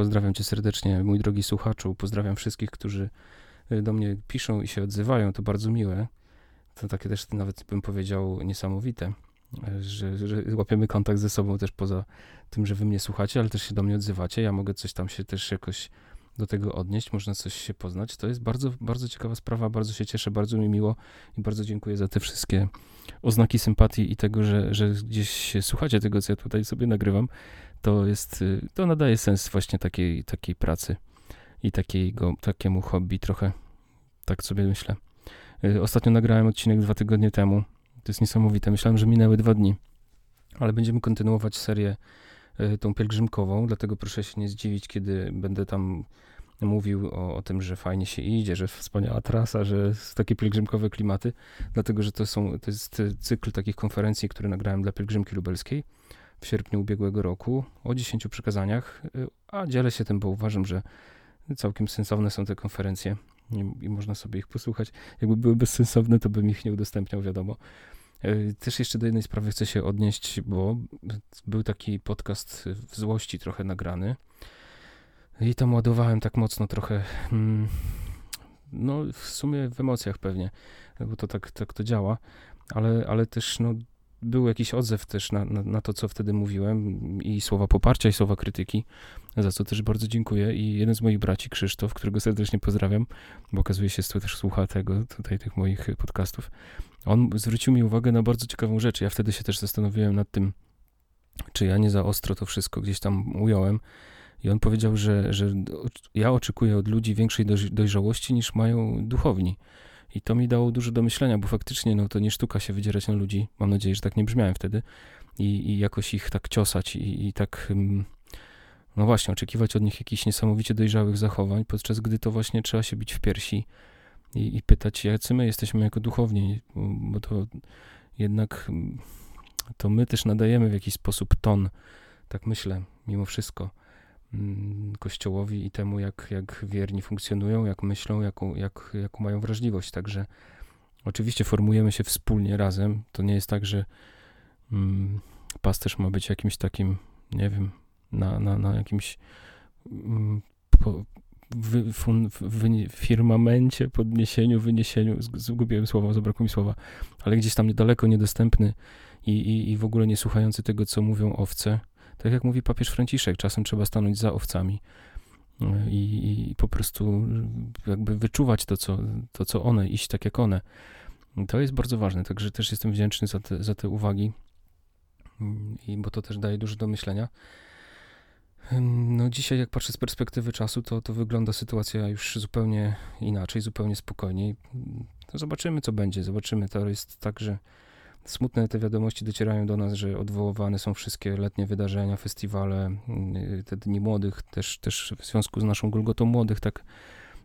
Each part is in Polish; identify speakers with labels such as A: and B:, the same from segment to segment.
A: pozdrawiam cię serdecznie, mój drogi słuchaczu. Pozdrawiam wszystkich, którzy y, do mnie piszą i się odzywają. To bardzo miłe. To takie też nawet bym powiedział niesamowite, że, że łapiemy kontakt ze sobą też poza tym, że wy mnie słuchacie, ale też się do mnie odzywacie. Ja mogę coś tam się też jakoś do tego odnieść, można coś się poznać. To jest bardzo, bardzo ciekawa sprawa, bardzo się cieszę, bardzo mi miło i bardzo dziękuję za te wszystkie oznaki sympatii i tego, że, że gdzieś słuchacie tego, co ja tutaj sobie nagrywam. To jest, y, to nadaje sens właśnie takiej, takiej pracy i takiego, takiemu hobby trochę, tak sobie myślę. Y, ostatnio nagrałem odcinek dwa tygodnie temu. To jest niesamowite. Myślałem, że minęły dwa dni, ale będziemy kontynuować serię y, tą pielgrzymkową, dlatego proszę się nie zdziwić, kiedy będę tam mówił o, o, tym, że fajnie się idzie, że wspaniała trasa, że takie pielgrzymkowe klimaty, dlatego że to, są, to jest cykl takich konferencji, które nagrałem dla pielgrzymki lubelskiej w sierpniu ubiegłego roku o 10 przekazaniach, a dzielę się tym, bo uważam, że całkiem sensowne są te konferencje i, można sobie ich posłuchać. Jakby były bezsensowne, to bym ich nie udostępniał, wiadomo. E, też jeszcze do jednej sprawy chcę się odnieść, bo był taki podcast w złości trochę nagrany, i tam ładowałem tak mocno trochę, mm, no w sumie w emocjach pewnie, bo to tak, tak to działa, ale, ale też no, był jakiś odzew też na, na, na, to, co wtedy mówiłem i słowa poparcia, i słowa krytyki, za co też bardzo dziękuję. I jeden z moich braci, Krzysztof, którego serdecznie pozdrawiam, bo okazuje się, że też słucha tego, tutaj tych moich podcastów, on zwrócił mi uwagę na bardzo ciekawą rzecz. Ja wtedy się też zastanowiłem nad tym, czy ja nie za ostro to wszystko gdzieś tam ująłem, i on powiedział, że, że ja oczekuję od ludzi większej dojrzałości niż mają duchowni. I to mi dało dużo do myślenia, bo faktycznie no, to nie sztuka się wydzierać na ludzi. Mam nadzieję, że tak nie brzmiałem wtedy. I, i jakoś ich tak ciosać i, i tak, mm, no właśnie, oczekiwać od nich jakichś niesamowicie dojrzałych zachowań, podczas gdy to właśnie trzeba się bić w piersi i, i pytać, jacy my jesteśmy jako duchowni, bo, to jednak mm, to my też nadajemy w jakiś sposób ton, tak myślę, mimo wszystko. Mm, kościołowi i temu, jak, jak wierni funkcjonują, jak myślą, jaką, jak, jaką mają wrażliwość. Także oczywiście formujemy się wspólnie, razem. To nie jest tak, że mm, pasterz ma być jakimś takim, nie wiem, na, na, na jakimś mm, po, wy, fun, firmamencie, podniesieniu, wyniesieniu, zgubiłem słowa, zabrakło mi słowa, ale gdzieś tam niedaleko, niedostępny i, i, i w ogóle nie słuchający tego, co mówią owce tak jak mówi papież Franciszek, czasem trzeba stanąć za owcami e, i, i po prostu jakby wyczuwać to co, to, co one, iść tak jak one. To jest bardzo ważne, także też jestem wdzięczny za te, za te uwagi, i, bo to też daje dużo do myślenia. No dzisiaj, jak patrzę z perspektywy czasu, to, to wygląda sytuacja już zupełnie inaczej, zupełnie spokojniej. To zobaczymy, co będzie. Zobaczymy. To jest tak, że Smutne te wiadomości docierają do nas, że odwoływane są wszystkie letnie wydarzenia, festiwale, y, te dni młodych, też, też w związku z naszą Golgotą Młodych, tak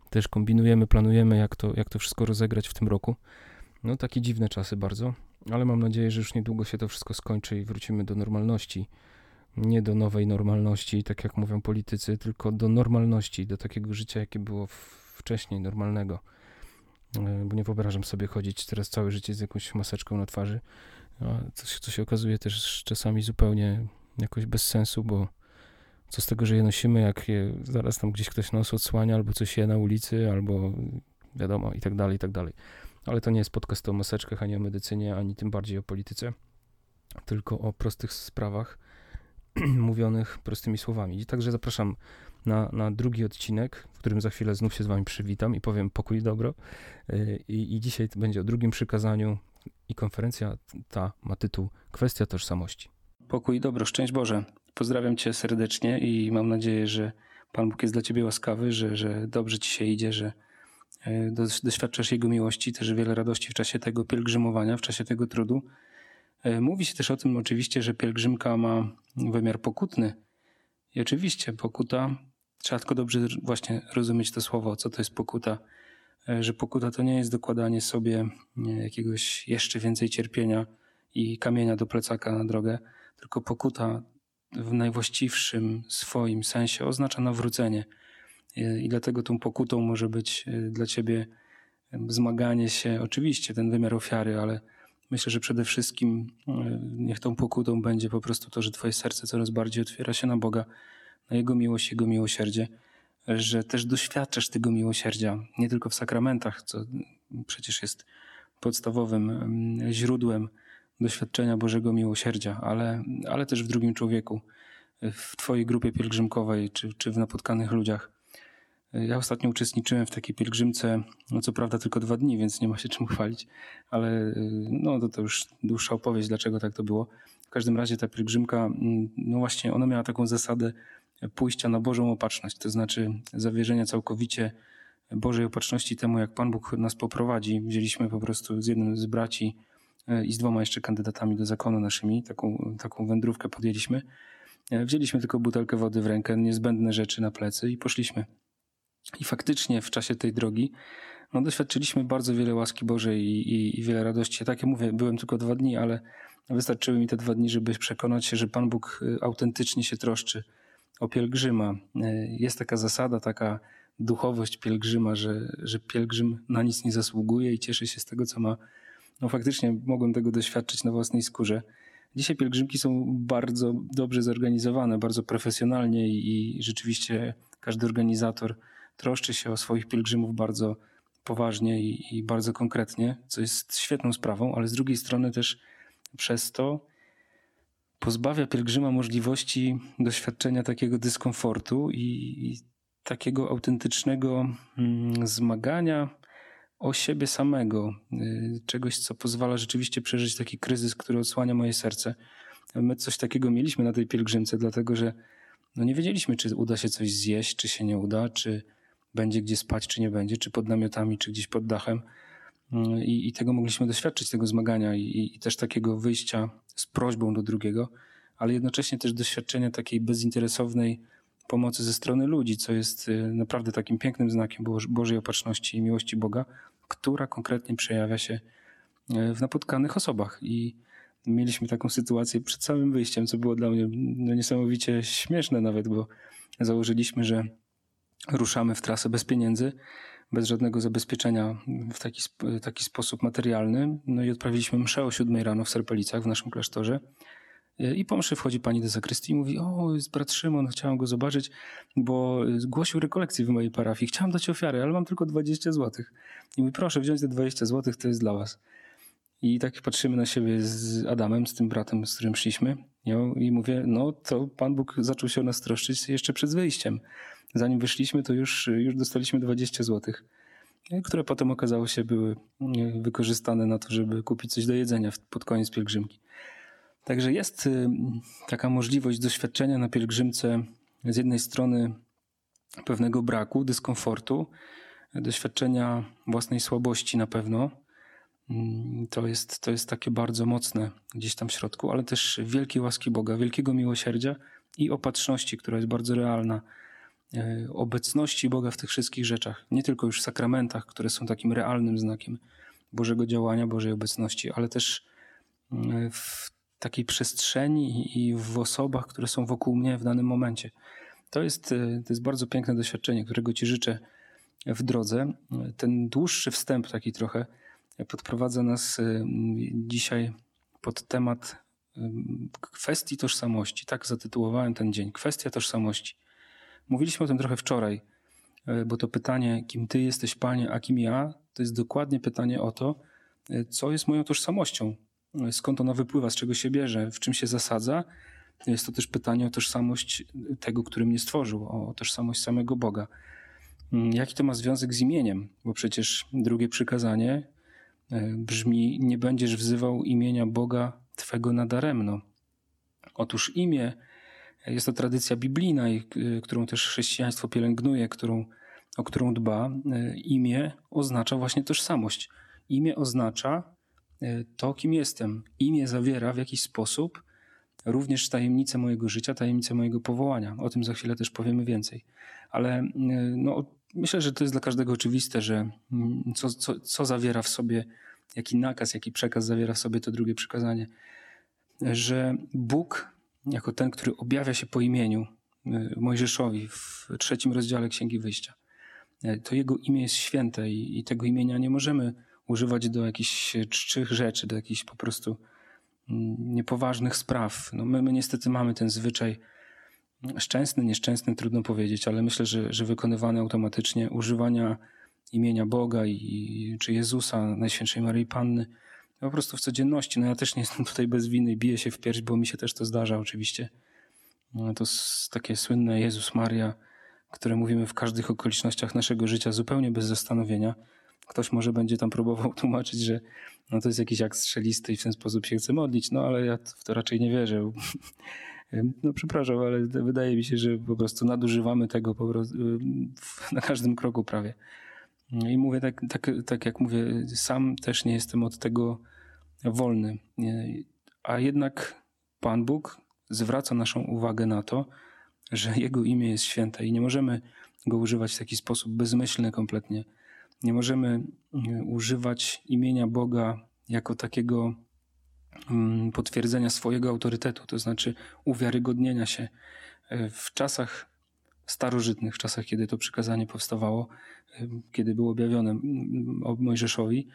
A: też kombinujemy, planujemy, jak to, jak to wszystko rozegrać w tym roku. No takie dziwne czasy bardzo, ale mam nadzieję, że już niedługo się to wszystko skończy i wrócimy do normalności. Nie do nowej normalności, tak jak mówią politycy, tylko do normalności, do takiego życia, jakie było wcześniej, normalnego. E, bo nie wyobrażam sobie chodzić teraz całe życie z jakąś maseczką na twarzy, co się, okazuje też czasami zupełnie jakoś bez sensu, bo co z tego, że je nosimy, jak je zaraz tam gdzieś ktoś nos odsłania, albo coś je na ulicy, albo wiadomo, i tak dalej, i tak dalej. Ale to nie jest podcast o maseczkach, ani o medycynie, ani tym bardziej o polityce, tylko o prostych sprawach mówionych prostymi słowami. I także zapraszam na, na drugi odcinek, w którym za chwilę znów się z wami przywitam i powiem pokój dobro. Y, I, I dzisiaj będzie o drugim przykazaniu i konferencja ta ma tytuł Kwestia tożsamości. Pokój dobro, szczęść Boże. Pozdrawiam cię serdecznie i mam nadzieję, że Pan Bóg jest dla ciebie łaskawy, że, że dobrze ci się idzie, że y, doświadczasz Jego miłości, też wiele radości w czasie tego pielgrzymowania, w czasie tego trudu. Y, mówi się też o tym oczywiście, że pielgrzymka ma wymiar pokutny. I oczywiście pokuta Trzeba tylko dobrze właśnie rozumieć to słowo, co to jest pokuta. E, że pokuta to nie jest dokładanie sobie jakiegoś jeszcze więcej cierpienia i kamienia do plecaka na drogę, tylko pokuta w najwłaściwszym swoim sensie oznacza nawrócenie. E, I dlatego tą pokutą może być e, dla ciebie zmaganie się, oczywiście ten wymiar ofiary, ale myślę, że przede wszystkim niech tą pokutą będzie po prostu to, że twoje serce coraz bardziej otwiera się na Boga
B: na Jego miłość, Jego miłosierdzie, że też doświadczasz tego miłosierdzia, nie tylko w sakramentach, co przecież jest podstawowym źródłem doświadczenia Bożego miłosierdzia, ale, ale też w drugim człowieku, w Twojej grupie pielgrzymkowej czy, czy w napotkanych ludziach. Ja ostatnio uczestniczyłem w takiej pielgrzymce, no co prawda tylko dwa dni, więc nie ma się czym chwalić, ale no to, to już dłuższa opowieść, dlaczego tak to było. W każdym razie ta pielgrzymka, mm, no właśnie, ona miała taką zasadę pójścia na Bożą opatrzność, to znaczy zawierzenia całkowicie Bożej opatrzności temu, jak Pan Bóg nas poprowadzi. Wzięliśmy po prostu z jednym z braci e, i z dwoma jeszcze kandydatami do zakonu naszymi, taką, taką wędrówkę podjęliśmy. E, wzięliśmy tylko butelkę wody w rękę, niezbędne rzeczy na plecy i poszliśmy. I faktycznie w czasie tej drogi no, doświadczyliśmy bardzo wiele łaski Bożej i, i, i wiele radości. Tak jak mówię, byłem tylko dwa dni, ale wystarczyły mi te dwa dni, żeby przekonać się, że Pan Bóg e, autentycznie się troszczy o pielgrzyma. Jest taka zasada, taka duchowość pielgrzyma, że, że pielgrzym na nic nie zasługuje i cieszy się z tego, co ma. No faktycznie mogłem tego doświadczyć na własnej skórze. Dzisiaj pielgrzymki są bardzo dobrze zorganizowane, bardzo profesjonalnie i, i rzeczywiście każdy organizator troszczy się o swoich pielgrzymów bardzo poważnie i, i bardzo konkretnie, co jest świetną sprawą, ale z drugiej strony też przez to pozbawia pielgrzyma możliwości doświadczenia takiego dyskomfortu i, i takiego autentycznego mm, zmagania o siebie samego, y, czegoś, co pozwala rzeczywiście przeżyć taki kryzys, który odsłania moje serce. My coś takiego mieliśmy na tej pielgrzymce, dlatego że no nie wiedzieliśmy, czy uda się coś zjeść, czy się nie uda, czy będzie gdzie spać, czy nie będzie, czy pod namiotami, czy gdzieś pod dachem. Y, I, i tego mogliśmy doświadczyć, tego zmagania i, i też takiego wyjścia z prośbą do drugiego, ale jednocześnie też doświadczenia takiej bezinteresownej pomocy ze strony ludzi, co jest y, naprawdę takim pięknym znakiem Bożej opatrzności i miłości Boga, która konkretnie przejawia się y, w napotkanych osobach. I mieliśmy taką sytuację przed samym wyjściem, co było dla mnie no, niesamowicie śmieszne nawet, bo założyliśmy, że ruszamy w trasę bez pieniędzy, bez żadnego zabezpieczenia w taki, taki sposób materialny. No i odprawiliśmy mszę o siódmej rano w Serpelicach w naszym klasztorze. I po mszy wchodzi pani do zakrystii i mówi, o, jest brat Szymon, chciałam go zobaczyć, bo zgłosił rekolekcję w mojej parafii. Chciałam dać ofiarę, ale mam tylko 20 zł. I mówi, proszę wziąć te 20 zł, to jest dla was. I tak patrzymy na siebie z Adamem, z tym bratem, z którym szliśmy. I mówię, no to Pan Bóg zaczął się o nas troszczyć jeszcze przed wyjściem. Zanim wyszliśmy, to już, już dostaliśmy 20 zł, które potem okazało się były wykorzystane na to, żeby kupić coś do jedzenia pod koniec pielgrzymki. Także jest y, taka możliwość doświadczenia na pielgrzymce z jednej strony pewnego braku, dyskomfortu, doświadczenia własnej słabości na pewno. Mm, to jest, to jest takie bardzo mocne gdzieś tam w środku, ale też wielkiej łaski Boga, wielkiego miłosierdzia i opatrzności, która jest bardzo realna. Y, obecności Boga w tych wszystkich rzeczach, nie tylko już w sakramentach, które są takim realnym znakiem Bożego działania, Bożej obecności, ale też y, w takiej przestrzeni i w osobach, które są wokół mnie w danym momencie. To jest, e, to jest bardzo piękne doświadczenie, którego Ci życzę w drodze. Ten dłuższy wstęp, taki trochę, podprowadza nas e, dzisiaj pod temat e, kwestii tożsamości. Tak zatytułowałem ten dzień. Kwestia tożsamości. Mówiliśmy o tym trochę wczoraj, bo to pytanie, kim Ty jesteś, Panie, a kim ja, to jest dokładnie pytanie o to, co jest moją tożsamością, skąd ona wypływa, z czego się bierze, w czym się zasadza. Jest to też pytanie o tożsamość tego, który mnie stworzył, o tożsamość samego Boga. Mm, jaki to ma związek z imieniem? Bo przecież drugie przykazanie brzmi: Nie będziesz wzywał imienia Boga Twego nadaremno. Otóż imię jest to tradycja biblijna, e, którą też chrześcijaństwo pielęgnuje, którą, o którą dba. E, imię oznacza właśnie tożsamość. Imię oznacza E, to, kim jestem. Imię zawiera w jakiś sposób również tajemnicę mojego życia, tajemnicę mojego powołania. O tym za chwilę też powiemy więcej. Ale e, no, myślę, że to jest dla każdego oczywiste, że mm, co, co, co zawiera w sobie, jaki nakaz, jaki przekaz zawiera w sobie to drugie przykazanie. Że Bóg, jako ten, który objawia się po imieniu e, Mojżeszowi w trzecim rozdziale Księgi Wyjścia, to jego imię jest święte i, i tego imienia nie możemy używać do jakichś czczych rzeczy, do jakichś po prostu mm, niepoważnych spraw. No my, my niestety mamy ten zwyczaj szczęsny, nieszczęsny, trudno powiedzieć, ale myślę, że, że wykonywany automatycznie, używania imienia Boga i, czy Jezusa, Najświętszej Maryi Panny, po prostu w codzienności. No ja też nie jestem tutaj bez winy biję się w pierś, bo mi się też to zdarza oczywiście. No to takie słynne Jezus Maria, które mówimy w każdych okolicznościach naszego życia zupełnie bez zastanowienia. Ktoś może będzie tam próbował tłumaczyć, że no to jest jakiś akt strzelisty i w ten sposób się chce modlić, no ale ja w to raczej nie wierzę. No przepraszam, ale wydaje mi się, że po prostu nadużywamy tego po prostu na każdym kroku prawie. I mówię tak, tak, tak jak mówię, sam też nie jestem od tego wolny. A jednak Pan Bóg zwraca naszą uwagę na to, że Jego imię jest święte i nie możemy go używać w taki sposób bezmyślny kompletnie. Nie możemy używać imienia Boga jako takiego potwierdzenia swojego autorytetu, to znaczy uwiarygodnienia się. W czasach starożytnych, w czasach, kiedy to przykazanie powstawało, kiedy było objawione mm, Mojżeszowi,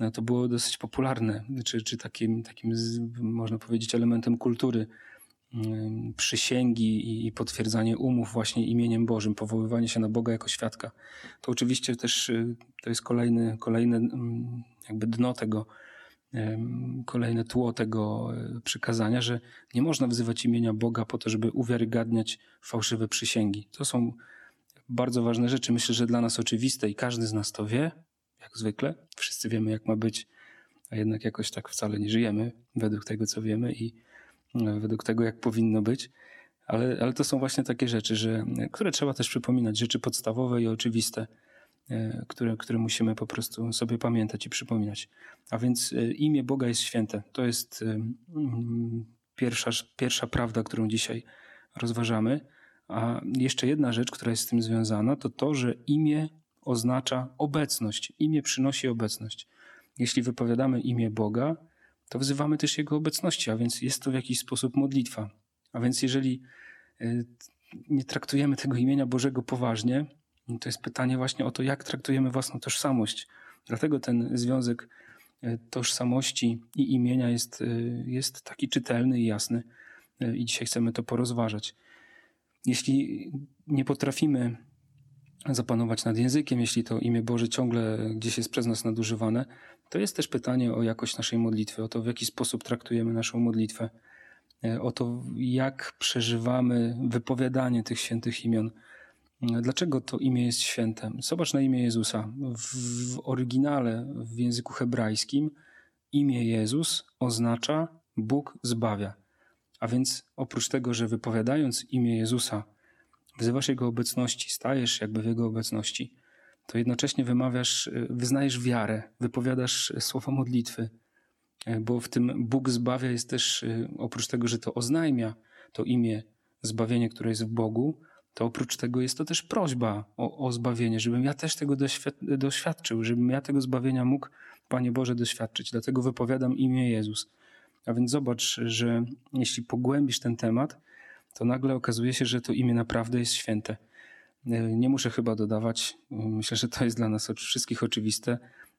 B: no to było dosyć popularne, czy, czy takim, takim, można powiedzieć, elementem kultury przysięgi i potwierdzanie umów właśnie imieniem Bożym, powoływanie się na Boga jako świadka. To oczywiście też y, to jest kolejny, kolejne jakby dno tego, kolejne tło tego y, przykazania, że nie można wzywać imienia Boga po to, żeby uwiarygadniać fałszywe przysięgi. To są bardzo ważne rzeczy. Myślę, że dla nas oczywiste i każdy z nas to wie, jak zwykle. Wszyscy wiemy, jak ma być, a jednak jakoś tak wcale nie żyjemy według tego, co wiemy i według tego, jak powinno być. Ale, ale to są właśnie takie rzeczy, że, które trzeba też przypominać, rzeczy podstawowe i oczywiste, e, które, które musimy po prostu sobie pamiętać i przypominać. A więc e, imię Boga jest święte. To jest e, pierwsza, pierwsza prawda, którą dzisiaj rozważamy. A jeszcze jedna rzecz, która jest z tym związana, to to, że imię oznacza obecność. Imię przynosi obecność. Jeśli wypowiadamy imię Boga, to wzywamy też Jego obecności, a więc jest to w jakiś sposób modlitwa. A więc jeżeli nie traktujemy tego imienia Bożego poważnie, to jest pytanie właśnie o to, jak traktujemy własną tożsamość. Dlatego ten związek y, tożsamości i imienia jest, y, jest taki czytelny i jasny. I dzisiaj chcemy to porozważać. Jeśli nie potrafimy zapanować nad językiem, jeśli to imię Boże ciągle gdzieś jest przez nas nadużywane, to jest też pytanie o jakość naszej modlitwy, o to, w jaki sposób traktujemy naszą modlitwę, e, o to, jak przeżywamy wypowiadanie tych świętych imion. Dlaczego to imię jest święte? Zobacz na imię Jezusa. W, w oryginale, w języku hebrajskim, imię Jezus oznacza Bóg zbawia. A więc oprócz tego, że wypowiadając imię Jezusa, wzywasz Jego obecności, stajesz jakby w Jego obecności, to jednocześnie wymawiasz, wyznajesz wiarę, wypowiadasz słowa modlitwy, bo w tym Bóg zbawia jest też, oprócz tego, że to oznajmia to imię zbawienie, które jest w Bogu, to oprócz tego jest to też prośba o, o zbawienie, żebym ja też tego doświadczył, żebym ja tego zbawienia mógł, Panie Boże, doświadczyć. Dlatego wypowiadam imię Jezus. A więc zobacz, że jeśli pogłębisz ten temat, to nagle okazuje się, że to imię naprawdę jest święte. Nie muszę chyba dodawać, myślę, że to jest dla nas wszystkich oczywiste,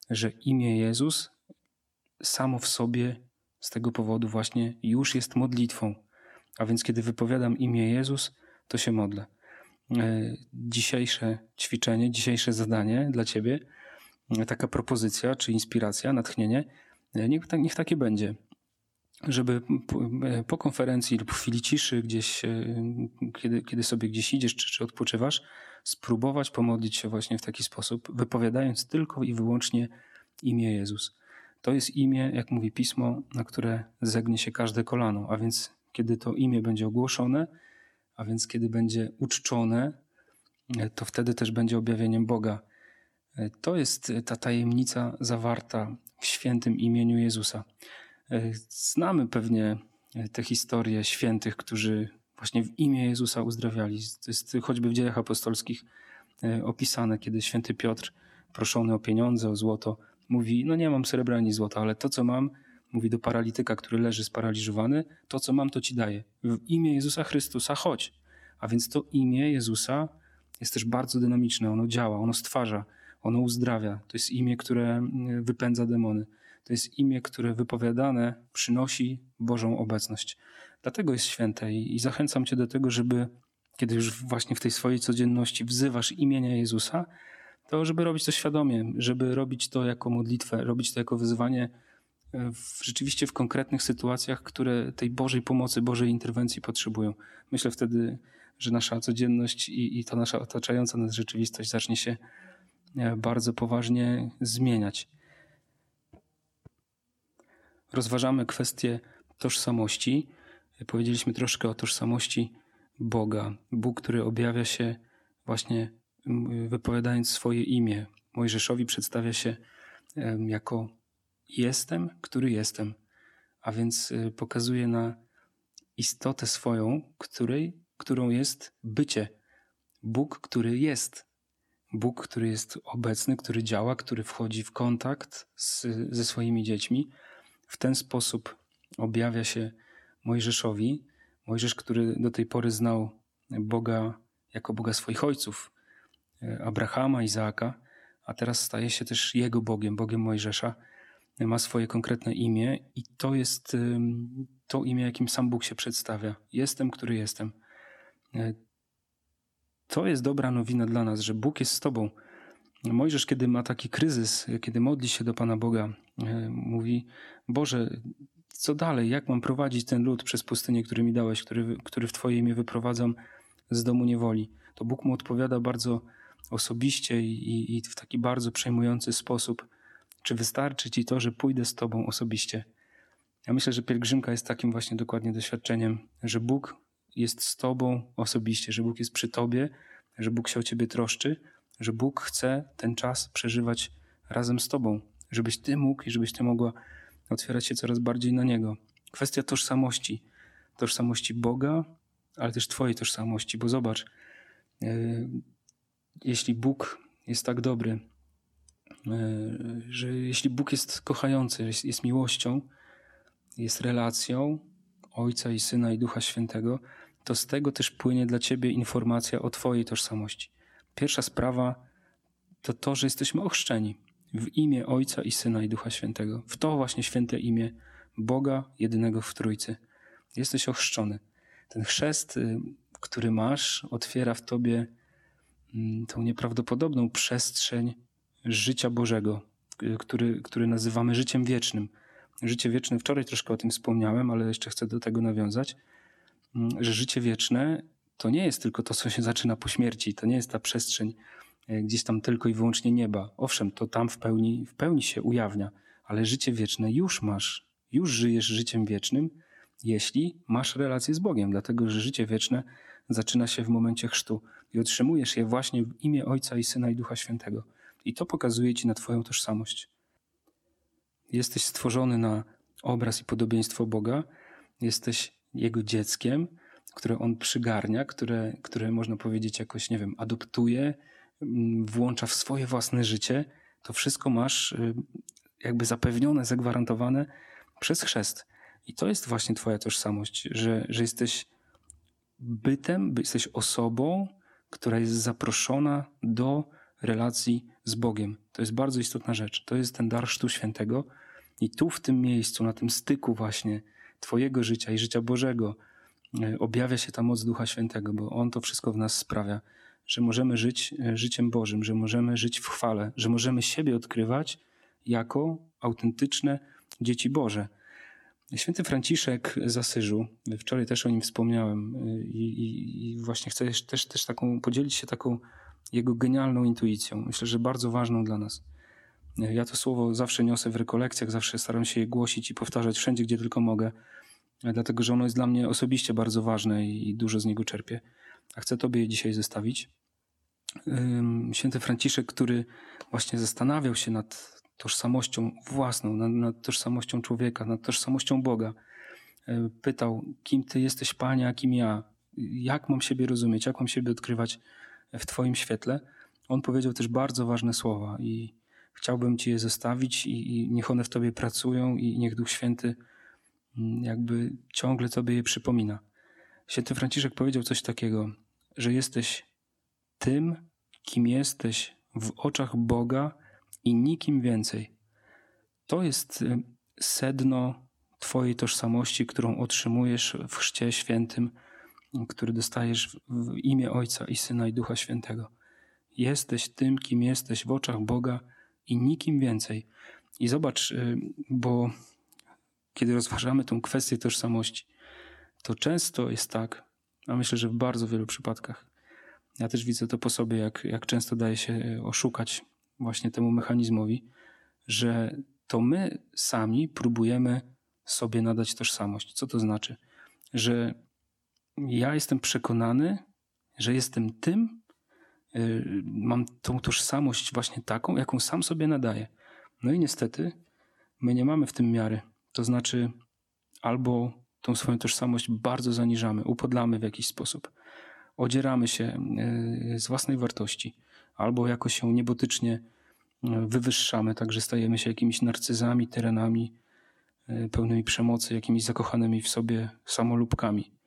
B: że imię Jezus samo w sobie z tego powodu właśnie już jest modlitwą. A więc kiedy wypowiadam imię Jezus, to się modlę. E, dzisiejsze ćwiczenie, dzisiejsze zadanie dla Ciebie, taka propozycja czy inspiracja, natchnienie, e, niech, niech takie będzie żeby po konferencji lub w chwili ciszy, gdzieś, e, kiedy, kiedy sobie gdzieś idziesz czy, czy odpoczywasz, spróbować pomodlić się właśnie w taki sposób, wypowiadając tylko i wyłącznie imię Jezus. To jest imię, jak mówi pismo, na które zegnie się każde kolano, a więc kiedy to imię będzie ogłoszone, a więc kiedy będzie uczczone, e, to wtedy też będzie objawieniem Boga. E, to jest ta tajemnica zawarta w świętym imieniu Jezusa. E, znamy pewnie e, te historie świętych, którzy właśnie w imię Jezusa uzdrawiali. To jest choćby w dziejach apostolskich e, opisane, kiedy święty Piotr, proszony o pieniądze, o złoto, mówi: No nie mam srebra ani złota, ale to, co mam, mówi do paralityka, który leży sparaliżowany: To, co mam, to ci daję. W imię Jezusa Chrystusa chodź. A więc to imię Jezusa jest też bardzo dynamiczne, ono działa, ono stwarza, ono uzdrawia. To jest imię, które wypędza demony. To jest imię, które wypowiadane przynosi Bożą obecność. Dlatego jest święte i, zachęcam Cię do tego, żeby kiedy już właśnie w tej swojej codzienności wzywasz imienia Jezusa, to żeby robić to świadomie, żeby robić to jako modlitwę, robić to jako wyzwanie w, rzeczywiście w konkretnych sytuacjach, które tej Bożej pomocy, Bożej interwencji potrzebują. Myślę wtedy, że nasza codzienność i, i ta nasza otaczająca nas rzeczywistość zacznie się e, bardzo poważnie zmieniać. Rozważamy kwestię tożsamości. Powiedzieliśmy troszkę o tożsamości Boga. Bóg, który objawia się właśnie wypowiadając swoje imię. Mojżeszowi przedstawia się jako jestem, który jestem, a więc y, pokazuje na istotę swoją, której, którą jest bycie. Bóg, który jest. Bóg, który jest obecny, który działa, który wchodzi w kontakt z, ze swoimi dziećmi. W ten sposób objawia się Mojżeszowi. Mojżesz, który do tej pory znał Boga jako Boga swoich ojców, e, Abrahama, Izaaka, a teraz staje się też jego Bogiem, Bogiem Mojżesza. Ma swoje konkretne imię i to jest to imię, jakim sam Bóg się przedstawia. Jestem, który jestem. E, to jest dobra nowina dla nas, że Bóg jest z Tobą. Mojżesz, kiedy ma taki kryzys, kiedy modli się do Pana Boga, e, mówi: Boże, co dalej? Jak mam prowadzić ten lud przez pustynię, który mi dałeś, który, który w Twoje imię wyprowadzam z domu niewoli? To Bóg mu odpowiada bardzo osobiście i, i w taki bardzo przejmujący sposób. Czy wystarczy Ci to, że pójdę z Tobą osobiście? Ja myślę, że pielgrzymka jest takim właśnie dokładnie doświadczeniem, że Bóg jest z Tobą osobiście, że Bóg jest przy Tobie, że Bóg się o Ciebie troszczy, że Bóg chce ten czas przeżywać razem z Tobą, żebyś Ty mógł i żebyś Ty mogła otwierać się coraz bardziej na Niego. Kwestia tożsamości, tożsamości Boga, ale też Twojej tożsamości, bo zobacz, e, jeśli Bóg jest tak dobry, że jeśli Bóg jest kochający, jest, jest miłością, jest relacją Ojca i Syna i Ducha Świętego, to z tego też płynie dla Ciebie informacja o Twojej tożsamości. Pierwsza sprawa to to, że jesteśmy ochrzczeni w imię Ojca i Syna i Ducha Świętego. W to właśnie święte imię Boga jedynego w Trójcy. Jesteś ochrzczony. Ten chrzest, y, który masz, otwiera w tobie mm, tą nieprawdopodobną przestrzeń życia Bożego, y, który, który nazywamy życiem wiecznym. Życie wieczne, wczoraj troszkę o tym wspomniałem, ale jeszcze chcę do tego nawiązać, mm, że życie wieczne to nie jest tylko to, co się zaczyna po śmierci, to nie jest ta przestrzeń E, gdzieś tam tylko i wyłącznie nieba. Owszem, to tam w pełni, w pełni się ujawnia, ale życie wieczne już masz, już żyjesz życiem wiecznym, jeśli masz relację z Bogiem, dlatego że życie wieczne zaczyna się w momencie chrztu i otrzymujesz je właśnie w imię Ojca i Syna i Ducha Świętego. I to pokazuje ci na Twoją tożsamość. Jesteś stworzony na obraz i podobieństwo Boga, jesteś Jego dzieckiem, które On przygarnia, które, które można powiedzieć jakoś, nie wiem, adoptuje, Mm, włącza w swoje własne życie, to wszystko masz y, jakby zapewnione, zagwarantowane przez chrzest. I to jest właśnie Twoja tożsamość, że, że jesteś bytem, jesteś osobą, która jest zaproszona do relacji z Bogiem. To jest bardzo istotna rzecz. To jest ten dar Chrztu Świętego. I tu, w tym miejscu, na tym styku właśnie Twojego życia i życia Bożego, y, objawia się ta moc Ducha Świętego, bo On to wszystko w nas sprawia że możemy żyć e, życiem Bożym, że możemy żyć w chwale, że możemy siebie odkrywać jako autentyczne dzieci Boże. Święty Franciszek z Asyżu, wczoraj też o nim wspomniałem e, i, i, i właśnie chcę też, też taką, podzielić się taką jego genialną intuicją. Myślę, że bardzo ważną dla nas. Ja to słowo zawsze niosę w rekolekcjach, zawsze staram się je głosić i powtarzać wszędzie, gdzie tylko mogę, dlatego że ono jest dla mnie osobiście bardzo ważne i dużo z niego czerpię. A chcę Tobie je dzisiaj zostawić święty Franciszek, który właśnie zastanawiał się nad tożsamością własną, nad, nad, tożsamością człowieka, nad tożsamością Boga. E, pytał, kim Ty jesteś, Panie, a kim ja? Jak mam siebie rozumieć? Jak mam siebie odkrywać w Twoim świetle? On powiedział też bardzo ważne słowa i chciałbym Ci je zostawić i, i niech one w Tobie pracują i niech Duch Święty mm, jakby ciągle Tobie je przypomina. Święty Franciszek powiedział coś takiego, że jesteś tym, kim jesteś w oczach Boga i nikim więcej. To jest y, sedno Twojej tożsamości, którą otrzymujesz w Chrzcie Świętym który dostajesz w imię Ojca i Syna i Ducha Świętego. Jesteś tym, kim jesteś w oczach Boga i nikim więcej. I zobacz, y, bo kiedy rozważamy tę kwestię tożsamości, to często jest tak, a myślę, że w bardzo wielu przypadkach, ja też widzę to po sobie, jak, jak często daje się oszukać właśnie temu mechanizmowi, że to my sami próbujemy sobie nadać tożsamość. Co to znaczy? Że ja jestem przekonany, że jestem tym, yy, mam tą tożsamość właśnie taką, jaką sam sobie nadaję. No i niestety my nie mamy w tym miary. To znaczy, albo tą swoją tożsamość bardzo zaniżamy, upodlamy w jakiś sposób, odzieramy się yy, z własnej wartości, albo jakoś się niebotycznie yy, wywyższamy, także stajemy się jakimiś narcyzami, terenami pełnymi przemocy, jakimiś zakochanymi w sobie samolubkami.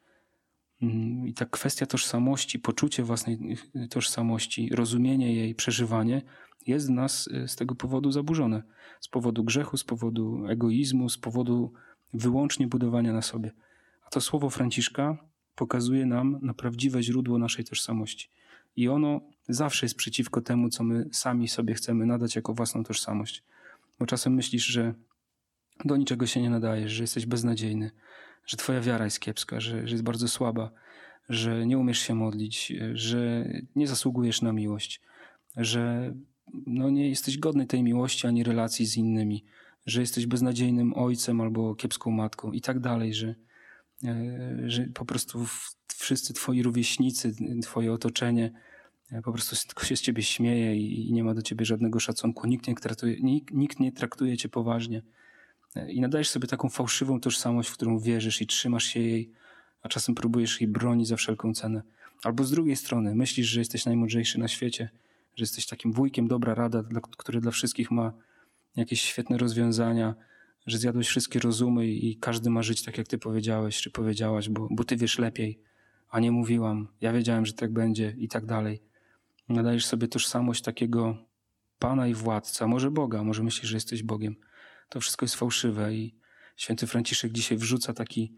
B: Mm, I ta kwestia tożsamości, poczucie własnej y, tożsamości, rozumienie jej, przeżywanie jest w nas y, z tego powodu zaburzone. Z powodu grzechu, z powodu egoizmu, z powodu wyłącznie budowania na sobie. A to słowo Franciszka pokazuje nam na prawdziwe źródło naszej tożsamości. I ono zawsze jest przeciwko temu, co my sami sobie chcemy nadać jako własną tożsamość. Bo czasem myślisz, że do niczego się nie nadajesz, że jesteś beznadziejny, że twoja wiara jest kiepska, że, że jest bardzo słaba, że nie umiesz się modlić, że nie zasługujesz na miłość, że no nie jesteś godny tej miłości ani relacji z innymi, że jesteś beznadziejnym ojcem albo kiepską matką i tak dalej, że, e, że po prostu wszyscy twoi rówieśnicy, twoje otoczenie e, po prostu tylko się z ciebie śmieje i nie ma do ciebie żadnego szacunku. Nikt nie traktuje, nikt, nikt nie traktuje cię poważnie i nadajesz sobie taką fałszywą tożsamość, w którą wierzysz i trzymasz się jej, a czasem próbujesz jej bronić za wszelką cenę. Albo z drugiej strony myślisz, że jesteś najmądrzejszy na świecie, że jesteś takim wujkiem dobra rada, który dla wszystkich ma jakieś świetne rozwiązania, że zjadłeś wszystkie rozumy i każdy ma żyć tak, jak ty powiedziałeś, czy powiedziałaś, bo, bo ty wiesz lepiej, a nie mówiłam, ja wiedziałem, że tak będzie i tak dalej. Nadajesz sobie tożsamość takiego Pana i władca, może Boga, może myślisz, że jesteś Bogiem to wszystko jest fałszywe i święty Franciszek dzisiaj wrzuca taki,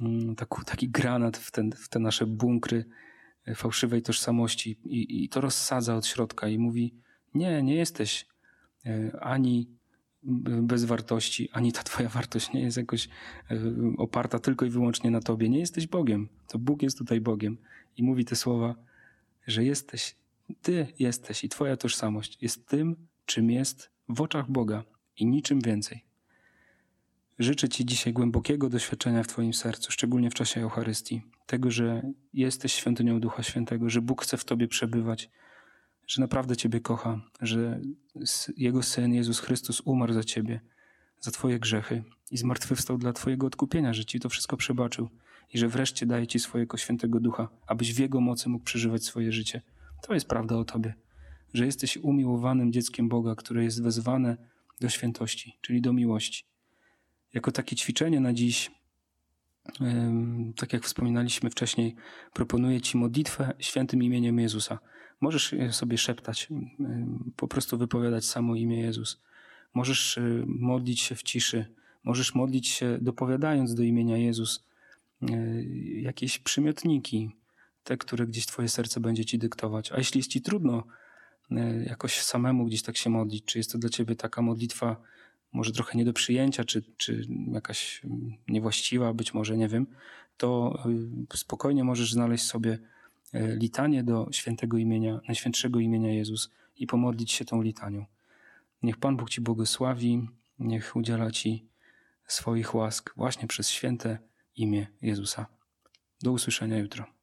B: mm, taki, granat w, ten, w te nasze bunkry e, fałszywej tożsamości i, i to rozsadza od środka i mówi nie, nie jesteś e, ani bez wartości, ani ta twoja wartość nie jest jakoś e, oparta tylko i wyłącznie na tobie. Nie jesteś Bogiem. To Bóg jest tutaj Bogiem. I mówi te słowa, że jesteś, ty jesteś i twoja tożsamość jest tym, czym jest w oczach Boga i niczym więcej. Życzę Ci dzisiaj głębokiego doświadczenia w Twoim sercu, szczególnie w czasie Eucharystii, tego, że jesteś świątynią Ducha Świętego, że Bóg chce w Tobie przebywać, że naprawdę Ciebie kocha, że Jego Syn Jezus Chrystus umarł za Ciebie, za Twoje grzechy i zmartwychwstał dla Twojego odkupienia, że Ci to wszystko przebaczył i że wreszcie daje Ci swojego świętego Ducha, abyś w Jego mocy mógł przeżywać swoje życie. To jest prawda o Tobie, że jesteś umiłowanym dzieckiem Boga, które jest wezwane do świętości, czyli do miłości. Jako takie ćwiczenie na dziś, tak jak wspominaliśmy wcześniej, proponuję Ci modlitwę świętym imieniem Jezusa. Możesz sobie szeptać, po prostu wypowiadać samo imię Jezus. Możesz y, modlić się w ciszy, możesz modlić się dopowiadając do imienia Jezus y, jakieś przymiotniki, te, które gdzieś Twoje serce będzie Ci dyktować. A jeśli jest Ci trudno E, jakoś samemu gdzieś tak się modlić? Czy jest to dla ciebie taka modlitwa może trochę nie do przyjęcia, czy, czy jakaś mm, niewłaściwa, być może, nie wiem, to y, spokojnie możesz znaleźć sobie e, litanie do świętego imienia, najświętszego imienia Jezus i pomodlić się tą litanią. Niech Pan Bóg Ci błogosławi, niech udziela Ci swoich łask właśnie przez święte imię Jezusa. Do usłyszenia jutro.